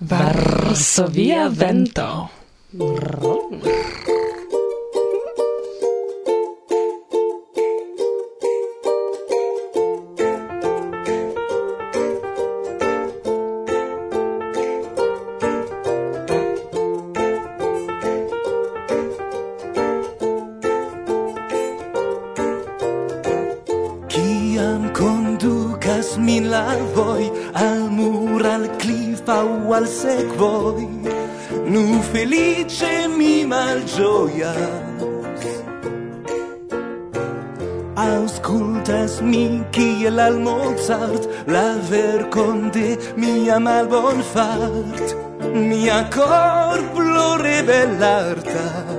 Varsovia vento. ĝojas Auscultas mi kiel al Mozart La verkon de mia malbonfart. Mia corplo rebelartas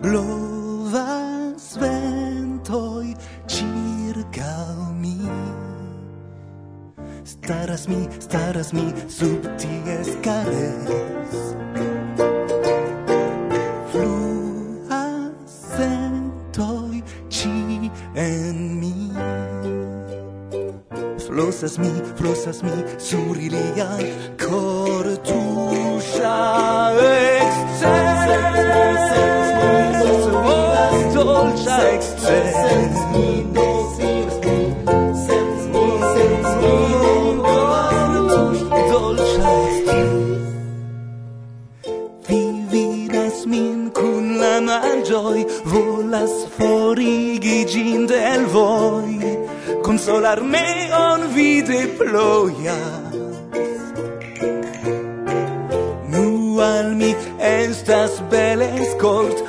Blovas ventoj ĉirkaŭ mi. Staras mi, staras mi sub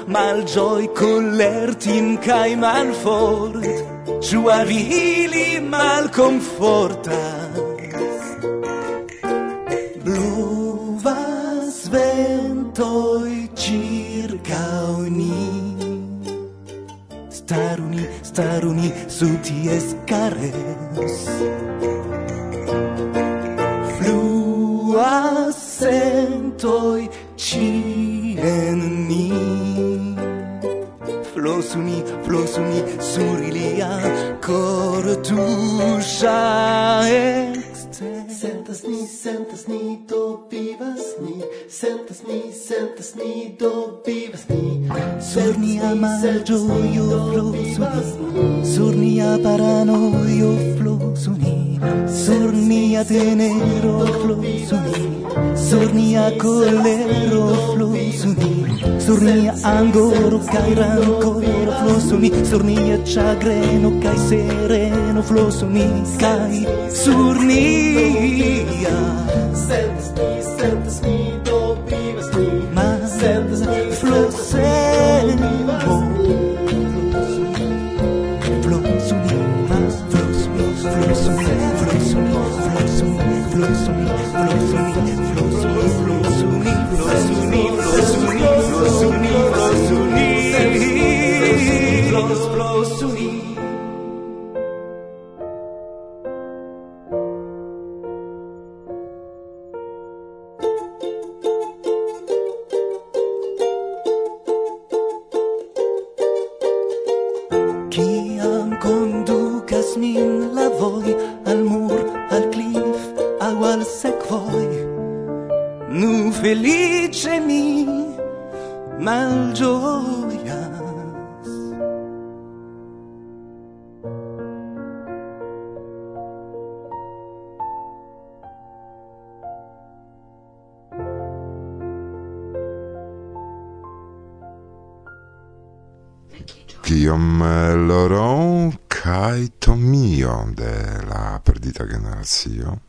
mal malĝoj kolertin kaj malfort ĉu al ili malkomfortas bluvas ventoj ĉirkaŭ ni staru ni staruni ni sub ties kares fluas sentoj flosumi, flosumi sur ilia cor tuscia exte. Sentas ni, sentas ni, do vivas ni, sentas ni, sentas ni, do vivas ni. Sur nia maggio io sur nia parano io flosumi, sur nia tenero flosumi, sur nia colero flosumi sur nia angoro kaj rankoro floso mi sur nia ĉagreno kaj sereno floso mi kaj sur nia sentas mi sentas mi do vivas tu ma sentas mi floso rozblosui. Kiam conducas nin la voi al mur, al cliff, au al sequoi, nu felice mi malgioi. Eh, Laurent kai Tomio de la perdita generazio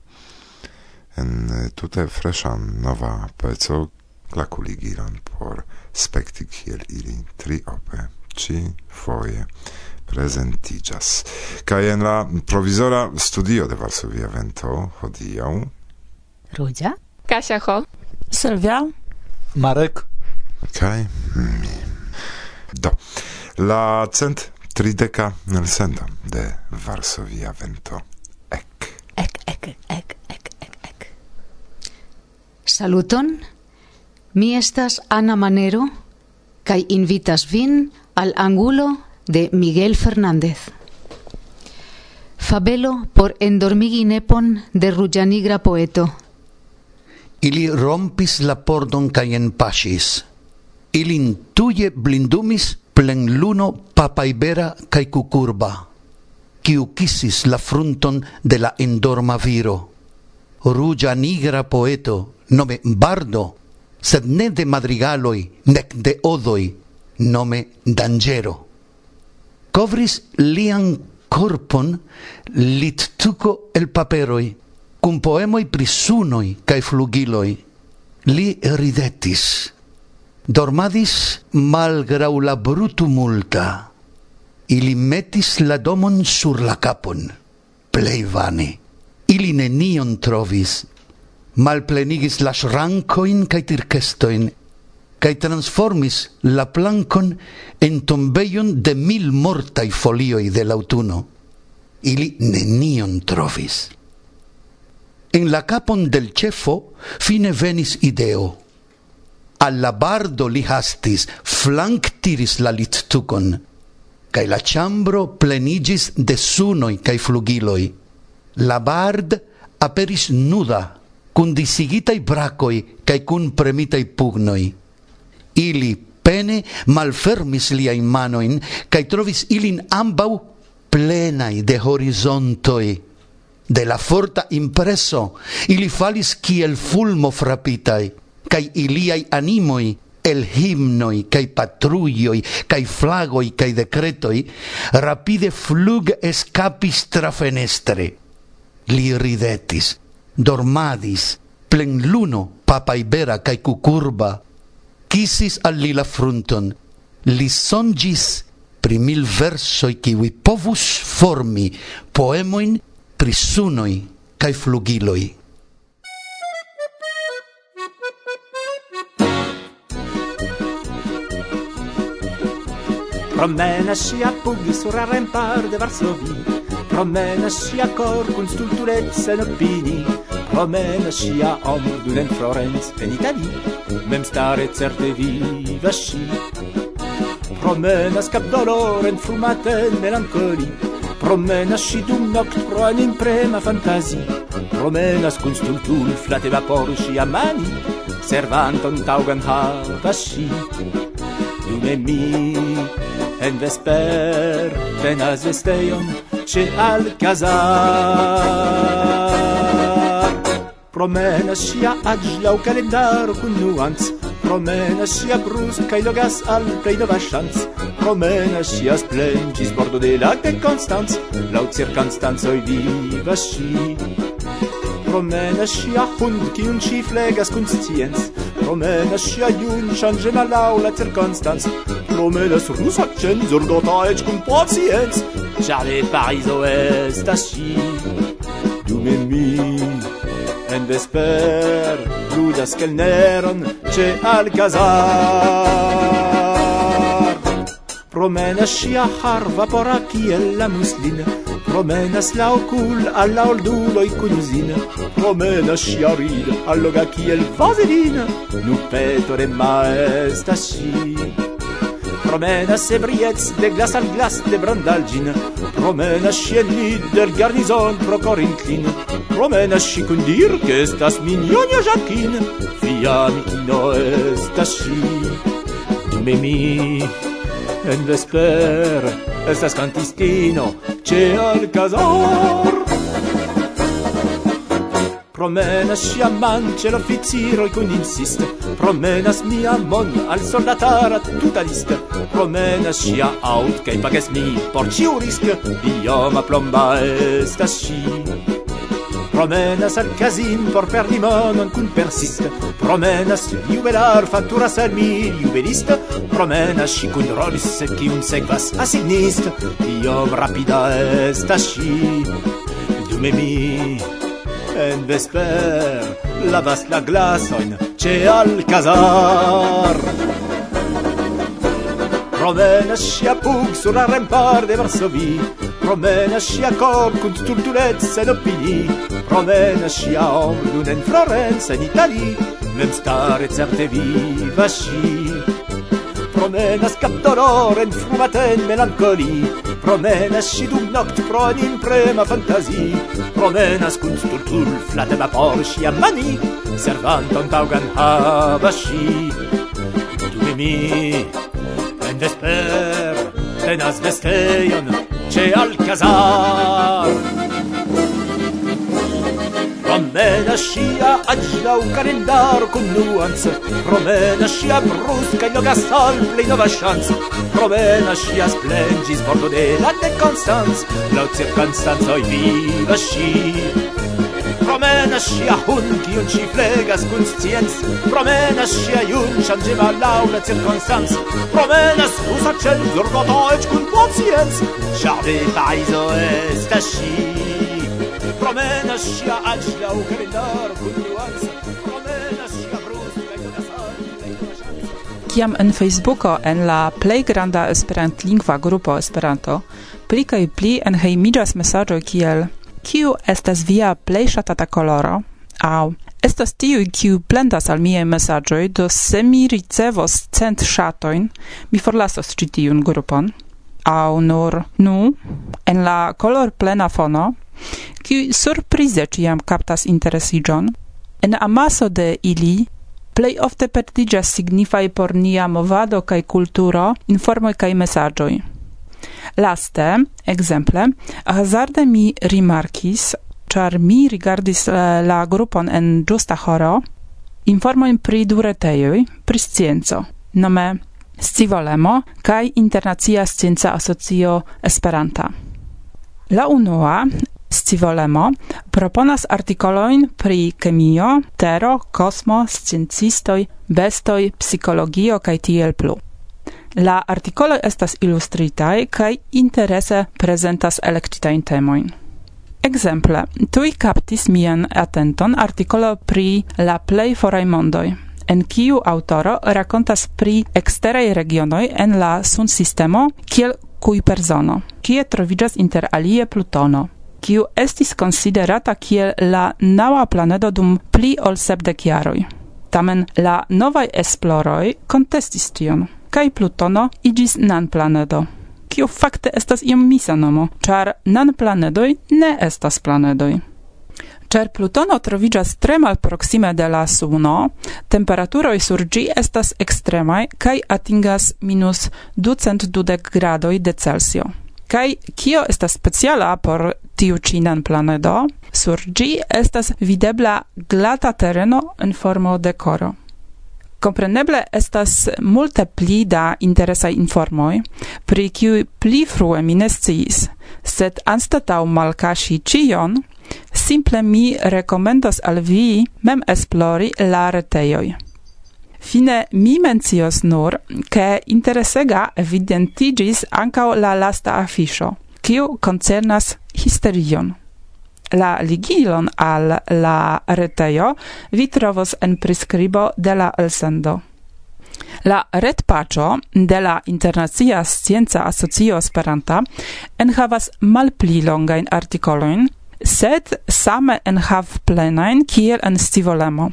en eh, tute freshan nova peco klakuligiron por spekti kiel ili triope ci foje presentigas. Kaj en la provizora studio de Varsovia Vento hodiaŭ Rudzia, Kasia Ho, Sylwia, Marek kaj mi. Do la cent trideca nelsendo de Varsovia vento ec. Ec, ec, ec, ec, ec, ec. Saluton, mi estas Ana Manero, cae invitas vin al angulo de Miguel Fernández. Fabelo por endormigi nepon de rugianigra poeto. Ili rompis la pordon cae enpasis. Ilin tuie blindumis plenluno papaibera cae cucurba, kiu kisis la frunton de la endorma viro. Ruĝa nigra poeto, nome Bardo, sed ne de madrigaloi, nec de odoi, nome dangero. Covris lian corpon littuco el paperoi, cum poemoi prisunoi cae flugiloi. Li ridetis, dormadis malgrau la brutu multa. Ili metis la domon sur la capon, plei vane. Ili nenion trovis, malplenigis la shrancoin cae tircestoin, cae transformis la plancon en tombeion de mil mortai folioi de l'autuno. Ili nenion trovis. En la capon del cefo fine venis ideo – alla bardo li hastis, flank tiris la littucon cae la ciambro plenigis de sunoi cae flugiloi. La bard aperis nuda, cun disigitai bracoi cae cun premitai pugnoi. Ili pene malfermis liain manoin, cae trovis ilin ambau plenai de horizontoi. De la forta impreso, ili falis kiel fulmo frapitai cae iliai animoi el himnoi, cae patruioi, cae flagoi, cae decretoi, rapide flug escapis tra fenestre. Li ridetis, dormadis, plen luno, papa ibera cae cucurba, kisis al li la frunton, li songis pri mil versoi kiwi povus formi poemoin prisunoi cae flugiloi. Promena si a pugli sur a rempar de Varsovi Promena scia cor con stulturezza in opini Promena scia omur d'un en Florence en Italie Mem stare certe viva sci. Promena scap dolore en frumate melancoli. Promena sci dum noct pro an imprema fantasi. Promena scun stultul flate vapor sci a mani. Servanton taugan hava sci. Dume mi en vesper penas esteion che al casar. Promena sia ad la o calendar cun nuans promena sia brus kai logas al plei nova chance promena sia splendis bordo de la de constanz la circonstanz oi viva sci promena sia hund ki un chief legas cun scienz promena și yun și angenalau la circunstanț. Promenes rusaccen, zorgota aici cum pacienți Jare parizo esta și dume mi En desper, ludas kelneron ce alkazar Promenes și ahar vapora kiel la muslina Promenas la ocul a la oldulo i cunzina Promenas si a rid a loga qui el vaselin Nu petore ma est asci Promenas se briets de glas al glas de brandalgin Promenas si en nid del garnison pro corinclin Promenas si cun dir que estas mignonia jacquin Fia mi qui no est asci Memi en vesper Estas cantistino che al casor Promenas si amance l'officiro e con insiste. Promenas mia mon al soldatara tutta lista Promenas si out che pagas mi por ciu risc. Io ma plomba esta scia Promena al casin por per limonon cun persist. Promenas jubelar fatturas al mi juvelist. Promenas si cun rolis un segvas assignist io rapida est asci Dume mi. En vesper lavas la glasoin ce alcazar Promena scia pug sur la rempar de Varsovie. Promena scia cor cunt turturezza ed opinii Promena scia omblun en Florenza in Itali Mem stare certe viva sci. Promena dolor en frumaten melancoli Promena sci dum noct pro in imprema fantasie. Promena scunt turtul ma por scia mani Servanton taugan hava sci. Tu mi en vesper tenas vesteion ĉe alkazar Promena ŝia aĝlaŭ kalendaro kun nuance, promena ŝia brusca kaj logas al plej nova ŝanco, promena ŝia splendis bordo de la dekonstanc, laŭ cirkonstancoj viva ŝi. Promenas ŝia hun, kiun ŝi flegas kun scienc. Promenas ŝia jun, ŝanĝema laŭ la cirkonstanc Promenas rusa cenzurbo deutsch kun konscienc Ĉar parizo estas ŝi. Promenas ŝia alĝ laŭ kalendaro kun nuanco Kiam en Facebooko en la plej granda esperantlingva grupo Esperanto, pli kaj pli enhejmiĝas mesaĝoj kiel kiu estas via plej ŝatata koloro? Aŭ estas tiu kiu plendas al miaj mesaĝoj do se mi ricevos cent ŝatojn mi forlasos ĉi tiun grupon. Aŭ nur nu en la kolor plena fono kiu surprize ĉiam kaptas interesiĝon. En amaso de ili plej ofte perdiĝas signifaj por nia movado kaj kulturo informoj kaj mesaĝoj. Laste, exemple, hazarde mi rimarkis, char mi rigardis la, la grupon en giusta horo, informoin pri du pri scienco, nome Scivolemo kaj Internacia Scienca Asocio Esperanta. La unua Scivolemo proponas artikoloin pri kemio, tero, kosmo, sciencistoj, bestoj, psikologio kaj tiel plu. La articolo estas illustritai kaj interese prezentas elektitajn temojn. Ekzemple, tui captis mian atenton articolo pri la plej foraj mondoj, en kiu autoro rakontas pri eksteraj regionoj en la sunsistemo kiel Kuiperzono, kie troviĝas inter alie Plutono, kiu estis konsiderata kiel la naŭa planedo dum pli ol sepdek jaroj. Tamen la novaj esploroj kontestis tion kaj Plutono igis nan-planedo. Kio fakte estas iom misa nomo, ĉar nan-planedoj ne estas planedoj. Ĉar Plutono troviĝas tre malproksime de la Suno, temperaturoj sur ĝi estas ekstremaj kaj atingas minus 220 gradoj de Celsio. Kai kio estas speciala por tiu ĉi planedo? Sur gi estas videbla glata tereno en formo de koro. Compreneble estas multe pli da interesaj informoj, pri kiuj pli frue mi ne sciis, sed anstataŭ malkaŝi ĉion, simple mi rekomendos al vi mem esplori la retejoj. Fine mi mencios nur, ke interesega evidentiĝis ankaŭ la lasta afisho, kiu koncernas histerion. La ligilon al la retejo vi trovos en priskribo de la elsendo. La retpaĉo de la Internacia Scienza Asocio Esperanta enhavas malpli longain artikolojn, sed same enhavplenajn kiel en stivolemo.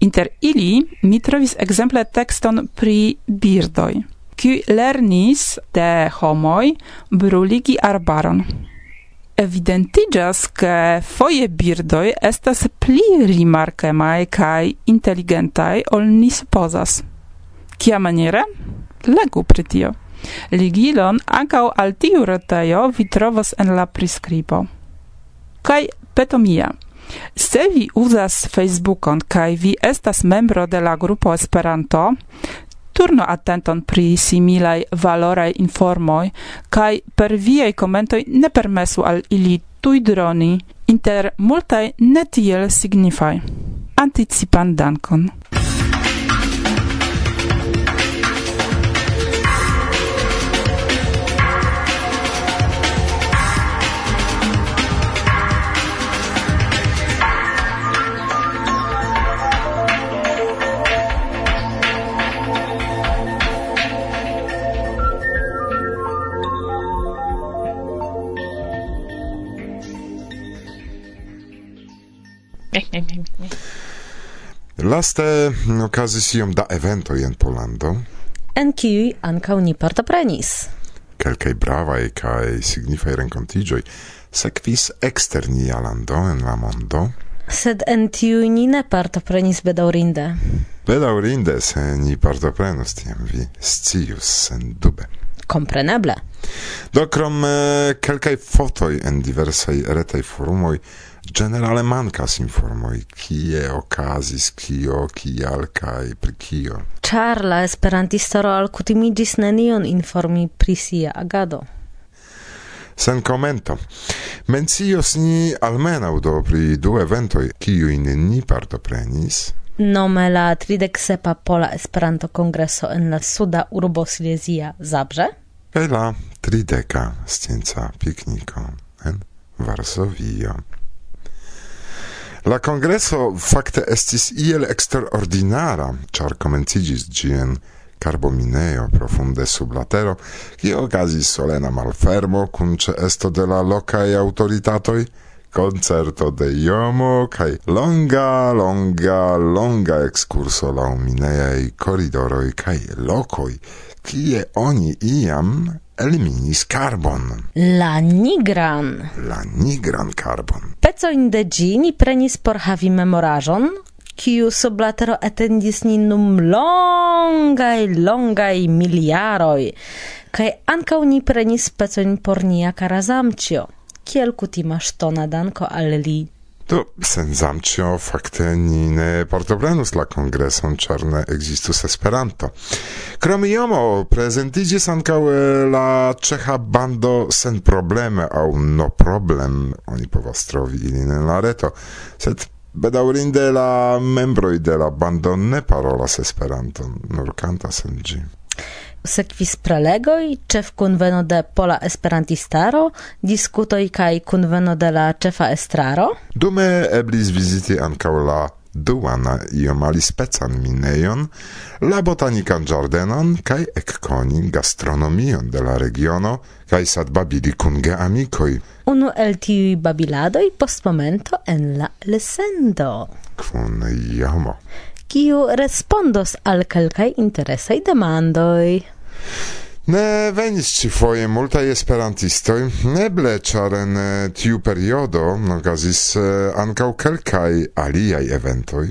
Inter ili mi trovis ekzemple tekston pri birdoj, kiuj lernis de homoj bruligi arbaron evidentigas che foie birdoi estas pli rimarkemaj kaj inteligentaj ol ni supposas. Kia maniere? Legu pri tio. Ligilon ankaŭ al tiu retejo vi trovos en la priskribo. Kai peto mia. Se vi uzas Facebookon kaj vi estas membro de la grupo Esperanto, turno attenton pri similai valorai informoi, cae per viei commentoi ne permesu al ili tui droni inter multae netiel signifai. Anticipan dankon. Laste okazis iom da eventoj en Pollando. En kiuj ankaŭ ni partoprenis. Kelkaj bravaj kaj signifaj renkontiĝoj sekvis ekster nia lando en la mondo. Sed en tiuj ni ne partoprenis bedaŭrinde. Bedaŭrinde, se ni partoprenus, tiam vi scius sendube kompreneble. Do krom eh, kelkaj fotoj en diversaj retaj forumoj generale mancas informoi kie okazis kio kial kaj pri kio ĉar la esperantistaro alkutimiĝis nenion informi pri sia agado sen komento. Mencios ni almenaŭ do pri du eventoj, kiujn ni partoprenis. Nome la 37 Pola Esperanto Kongreso en la suda urbo Silesia Zabrze. Kaj la 30 scienca pikniko en Varsovio. La congresso fakte estis iel eksterordinara, ĉar komenciĝis ĝi en carbomineo profunde sub la tero, kie okazis solena malfermo kun ĉeesto de la lokaj aŭtoritatoj, concerto de iomo kai longa longa longa excurso la minejaj corridoroi kaj locoi kie oni iam eliminis carbon. La nigran. La nigran carbon. Pecoin de gi ni prenis por havi memorajon, kiu sub la etendis ni num longai, longai miliaroi, kai anca ni prenis pecojn por nia kara kiel kutima stona danko al li. Do, sen zamcio fakte ni ne partoprenus la kongreson, ĉar ne ekzistus Esperanto. Krom iomo prezentiĝis ankaŭ eh, la ĉeĥa bando sen probleme aŭ no problem, oni povas trovi ilin en la reto, sed bedaŭrinde la membroj de la bando ne parolas Esperanton, nur kantas en ĝi sekvis prelegoj ĉef kunveno de Pola Esperantistaro, diskutoj kaj kunveno de la ĉefa estraro. Dume eblis viziti ankaŭ la duana iom alispecan minejon, la botanikan ĝardenon kaj ekkoni gastronomion de la regiono kaj sadbabili kun geamikoj. Unu el tiuj babiladoj post momento en la lesendo. Kun jomo kiu respondos al kelkaj interesaj demandoj. Ne venis ci foje multaj esperantistoj, neble ĉar en eh, tiu periodo okazis eh, ankaŭ kelkaj aliaj eventoj.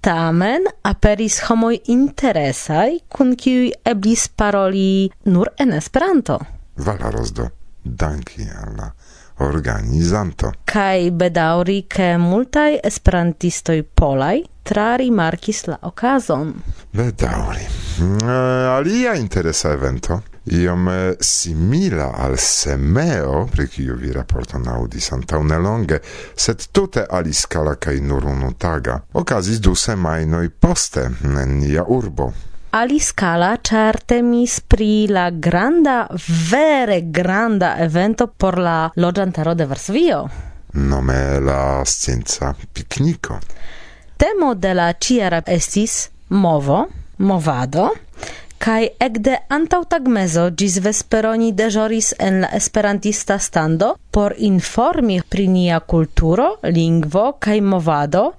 Tamen aperis homoj interesaj, kun kiuj eblis paroli nur en Esperanto. Valaros do, danki al la organizanto. Kai bedauri, ke multaj esperantistoj polaj trari markis la okazon. Bedauri. Eh, alia interesa evento iom eh, simila al semeo, pri kiu vi raporton audis antaŭ nelonge, sed tute aliskala kaj nur unutaga, okazis du semajnoj poste en nia urbo aliscala ĉar temis pri la granda vere granda evento por la loĝantaro de Varsovio. Nome la scienza pikniko. Temo de la ĉiara estis movo movado kai ekde antau tagmezo gis vesperoni dejoris en la esperantista stando por informi pri nia kulturo, lingvo kaj movado,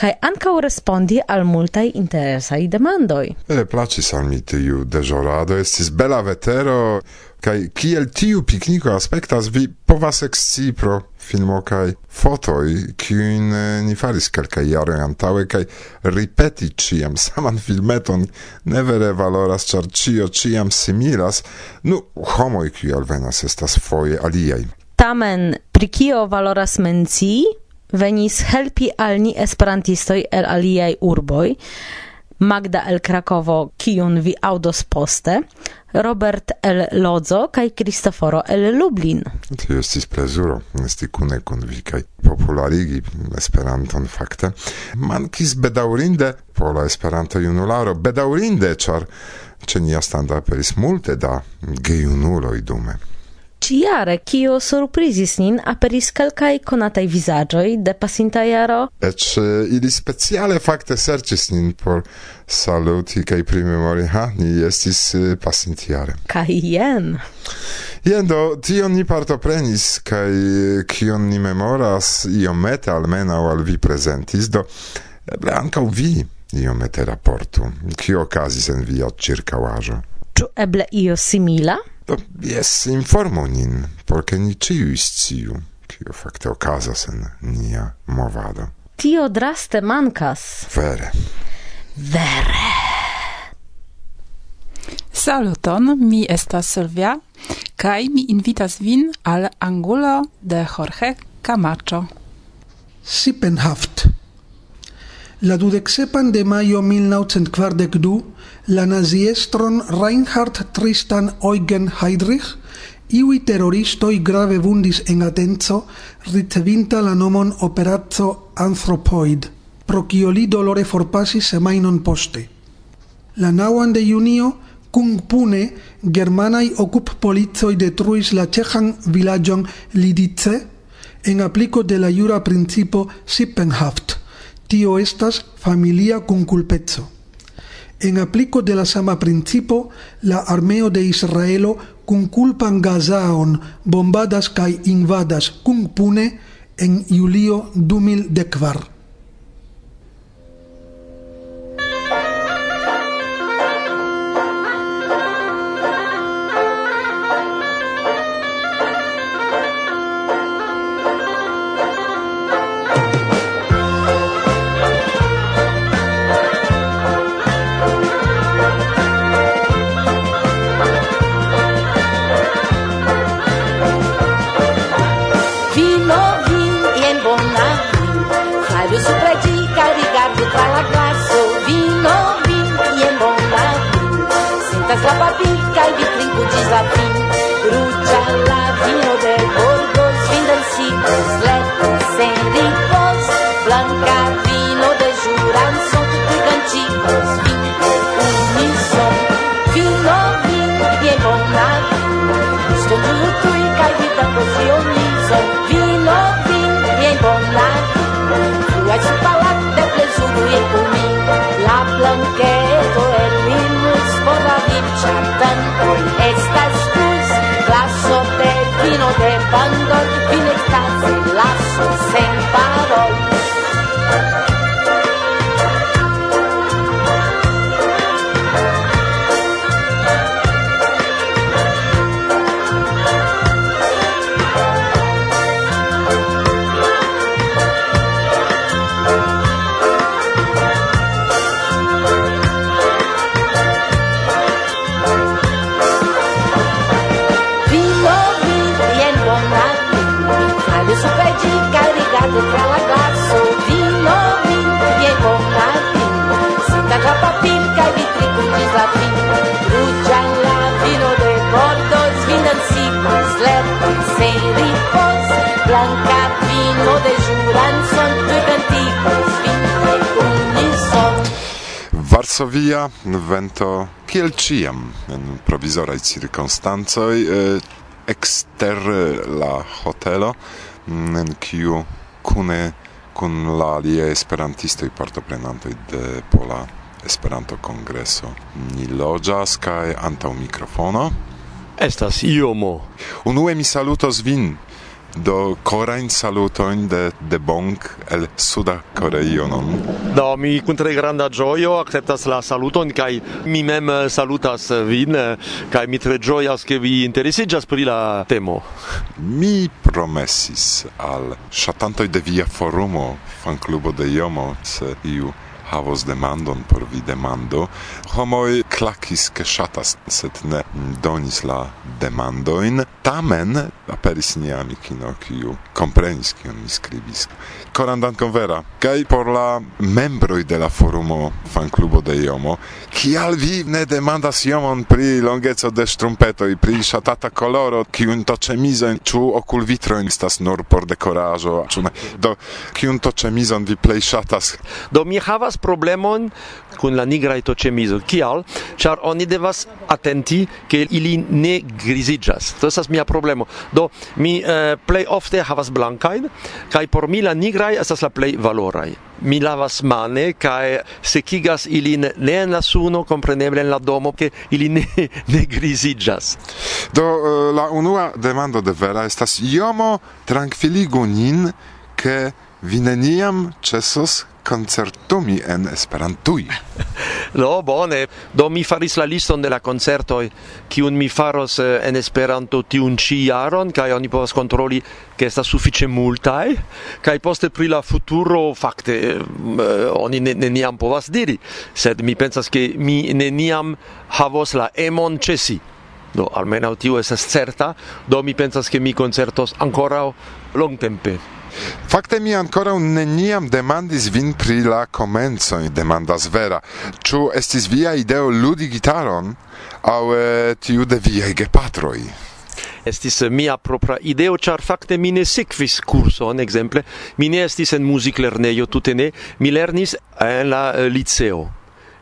kai ankaŭ respondi al multaj interesaj demandoj. E placis al mi tiu dejorado, estis bela vetero kai kiel tiu pikniko aspektas vi povas eksci pro filmo fotoi fotoj, kiujn eh, ni faris kelkaj jaroj antaŭe kaj ripeti ĉiam saman filmeton ne vere valoras, ĉar ĉio ĉiam similas. Nu, homoj kiuj alvenas estas foje aliaj. Tamen pri kio valoras mencii? venis helpi al ni esperantistoj el aliaj urboj. Magda el Krakovo, kiun vi audos poste, Robert el Lodzo kaj Cristoforo el Lublin. Tio estis plezuro, esti kune kun vi kaj popularigi Esperanton fakte. Mankis bedaurinde, pola Esperanto junularo, bedaurinde, ĉar ĉe nia standa aperis multe da gejunuloj dume. Ciare, kio surprizis nin, aperis calcai conatai visagioi de pasinta iaro? Ec, eh, ili speciale facte sercis nin por saluti kai primemori, ha, ni estis eh, pasintjare. Kaj jen. Jen do, tion ni partoprenis, kaj eh, kion ni memoras, iomete o al vi presentis, do eble ancau vi iomete raportu, kio okazis en via ĉirkaŭaĵo. Ču eble io simila? Do, jes, informu nin, porke ni ciu isciu, kio fakte okazas en nia movado. Tio draste mankas. Vere. Vere. Saluton, mi estas Sylvia, kaj mi invitas vin al angulo de Jorge Camacho. Sipenhaft. La dudexepan de maio 1942 la naziestron Reinhard Tristan Eugen Heydrich, iui terroristoi grave vundis en atenzo, ricevinta la nomon Operazzo Anthropoid, pro cio li dolore forpasis semainon poste. La nauan de junio, cum pune, germanai ocup polizoi detruis la cehan villagion Lidice, en aplico de la jura principo Sippenhaft, tio estas familia cunculpezzo. En aplico de la sama principio, la armeo de Israelo cum culpan Gazaon bombadas cae invadas cum pune en Julio 2014. pan vento kiel ciam en provizoraj cirkonstancoj ekster la hotelo mm, en kiu kune kun la aliaj esperantistoj partoprenantoj de pola Esperanto kongreso ni loĝas kaj antaŭ mikrofono. Estas iomo. Unue mi salutos vin. Do korain saluton de de Bong el Suda Koreio non. Do mi kun tre granda ĝojo akceptas la saluton kaj mi mem eh, salutas eh, vin eh, kaj mi tre ĝojas ke vi interesiĝas pri la temo. Mi promesis al ŝatantoj de via forumo, fanklubo de Jomo, se iu havos demandon por vi demando, homoj klakis ke ŝatas, sed ne donis la demandojn. Tamen aperis nia amikino, kiu komprenis kion mi skribis. Koran dankon vera kaj por la membroj de la forumo fanklubo de Jomo, kial vi ne demandas Jomon pri longeco de ŝtrumpetoj, pri ŝatata koloro, kiun to ĉemizon ĉu okulvitrojn estas nur por dekoraĵo, ĉu ne? Do kiun to ĉemizon vi plej ŝatas? Do mi havas problemon kun la nigraj toĉemizoj. Kial? char oni devas atenti ke ili ne griziĝas. to estas mia problemo. Do mi eh, plej ofte havas blankajn kaj por mi la nigraj estas la plej valoraj. Mi lavas mane kaj sekigas ilin ne en la suno, kompreneble en la domo, ke ili ne, ne griziĝas. Do eh, la unua demando de Vera estas: "Jomo, trankviligu nin, ke vi neniam ĉesos koncertumi en Esperantui. no, bone. Do mi faris la liston de la concertoi, kiun mi faros eh, en Esperanto tiun ĉi jaron kaj oni povas kontroli ke estas sufiĉe multaj kaj poste pri la futuro fakte eh, oni neniam povas diri, sed mi pensas ke mi neniam havos la emon ĉesi. Do almenaŭ tio estas certa, do mi pensas ke mi koncertos ankoraŭ longtempe. Fakte mi ankoraŭ neniam demandis vin pri la comenzo, demandas Vera. Ĉu estis via ideo ludi gitaron aŭ eh, tiu de viaj gepatroj? estis eh, mia propra ideo, char fakte mi ne sekvis kurson, ekzemple, mi ne estis en muziklernejo tute ne, mi lernis eh, en la liceo.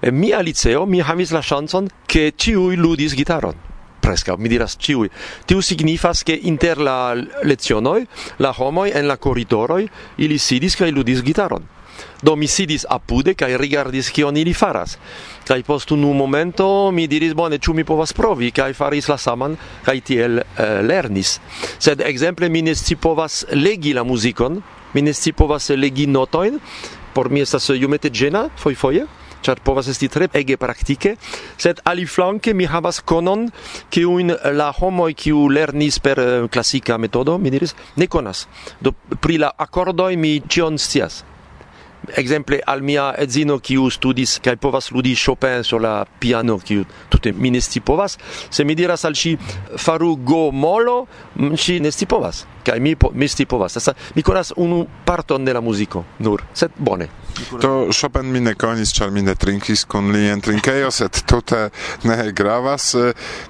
En mia liceo mi havis la ŝancon, ke ĉiuj ludis gitaron. prescau, mi diras ciui. Tiu signifas che inter la lezionoi, la homoi en la corridoroi, ili sidis cae ludis gitaron. Do mi sidis apude cae rigardis cion ili faras. Cae post unu momento mi diris, bone, ciu mi povas provi, cae faris la saman, cae tiel uh, lernis. Sed, exemple, mi nesci povas legi la musicon, mi nesci povas legi notoin, por mi estas iumete gena, foi foie, foie. char povas esti tre ege praktike, sed aliflanke mi havas konon kiujn la homoj kiu lernis per eh, klasika metodo, mi diris, ne konas. Do pri la akordoj mi ĉion scias. Exemple al mia edzino kiu studis kaj povas ludi Chopin sur la piano kiu tute mi ne scipovas, se mi diras al ŝi faru go molo, ŝi ne scipovas kaj mi po, mi scipovas. Mi konas unu parton de la muziko nur, sed bone. To Chopin mi ne konis, ĉar mi ne trinkis kun li en trinkejo, sed tute ne gravas.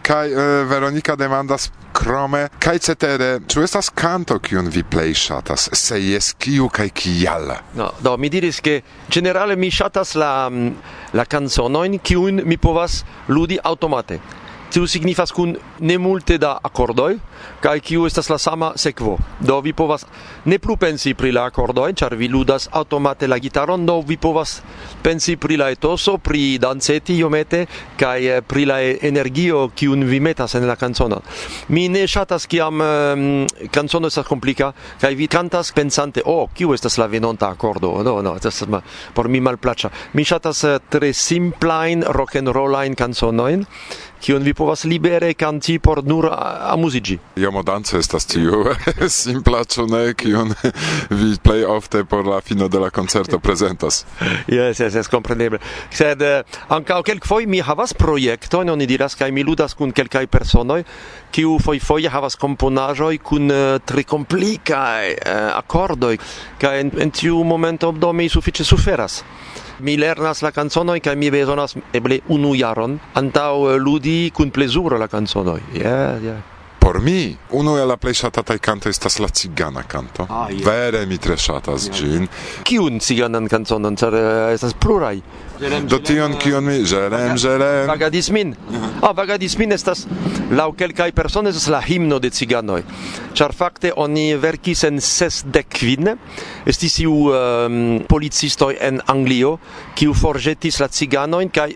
Kaj eh, Veronika demandas krome kaj cetere ĉu estas kanto kiun vi plej ŝatas? Se jes kiu kaj kial? No do mi diris ke ĝenerale mi ŝatas la mm, la kanzonojn kiujn mi povas ludi aŭtomate Tiu signifas kun ne multe da akordoj kaj kiu estas la sama sekvo. Do vi povas ne plu pensi pri la akordoj, ĉar vi ludas aŭtomate la gitaron, do vi povas pensi pri la etoso, pri danceti iomete kaj eh, pri la energio kiun vi metas en la kancono. Mi ne ŝatas kiam um, kanzono estas komplika kaj vi kantas pensante, oh, kiu estas la venonta akordo. No, no, estas por mi malplaĉa. Mi ŝatas eh, tre simplajn rock and rollajn kanconojn kiun vi povas libere kanti por nur amuzigi. mo danco estas tiu simpla ĉu ne kiun vi plej ofte por la fino de la koncerto prezentas. Jes, jes, jes, kompreneble. Sed eh, ankaŭ kelkfoje mi havas projektojn, oni diras kaj mi ludas kun kelkaj personoj, kiu fojfoje havas komponaĵoj kun uh, tre komplikaj uh, akordoj kaj en, en tiu momento do mi sufiĉe suferas. Mi lernas la canzonoi kai mi bezonas eble unu jaron antaŭ eh, ludi kun plezuro la canzonoi. Yeah, yeah por mi unu el la plej ŝatataj kanto estas la cigana kanto. Ah, yeah. Vere mi tre ŝatas yeah. ĝin. Kiun ciganan kantonon, ĉar uh, estas pluraj? Do tion kion mi ĝerem ĝerem. Vagadis min. Ah, vagadis min estas laŭ kelkaj personoj estas la himno de ciganoj. Ĉar fakte oni verkis en sesdek kvin estis iu um, policistoj en Anglio kiu forĵetis la ciganojn kaj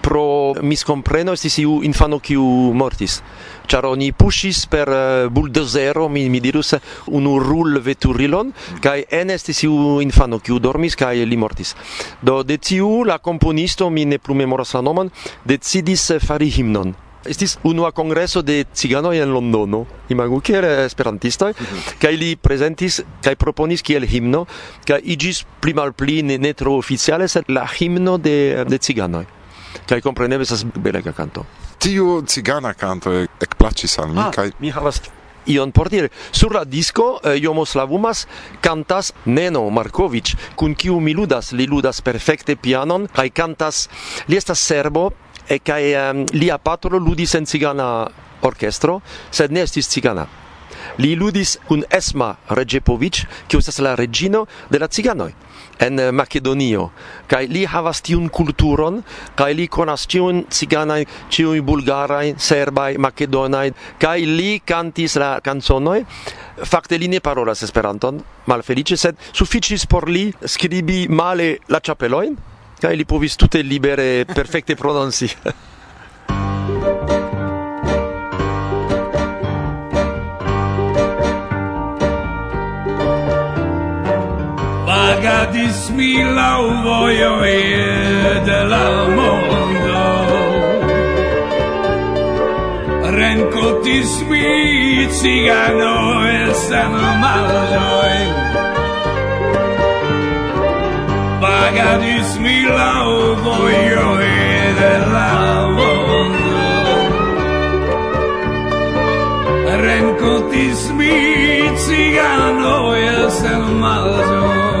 pro miscompreno estis iu infano kiu mortis charoni oni per uh, buldozero mi mi dirus unu rul veturilon kai en estis iu infano kiu dormis kai li mortis do de tiu la komponisto mi ne plu memoras la nomon decidis eh, fari himnon estis unua kongreso de ciganoj en Londono, imagu kiel eh, esperantistoj, mm -hmm. kaj li prezentis kaj proponis kiel himno, kaj iĝis pli malpli ne, ne tro oficiale, sed la himno de, de ciganoj kaj kompreneble estas belega kanto. Tiu cigana canto ec placis al mi ah, kai mi havas ion por dire. Sur la disco eh, Slavumas cantas Neno Markovic, kun kiu mi ludas, li ludas perfekte pianon kai cantas li estas serbo eh, e kai um, lia patro ludis en cigana orkestro, sed ne estis cigana. Li ludis kun Esma Regepovic, kiu estas la regino de la ciganoj en Makedonio. Kaj li havas tiun kulturon, kaj li konas ĉiun ciganaj, ĉiuj bulgaraj, serbaj, makedonaj, kaj li kantis la kanzonoj. Fakte li ne parolas Esperanton, malfeliĉe, sed sufiĉis por li skribi male la ĉapelojn kaj li povis tute libere perfekte prononci. agadis mi la vojo e de la mondo. Renkontis mi cigano el sen maloj Pagadis mi la vojo e de la mondo. Renkontis mi cigano el sen maloj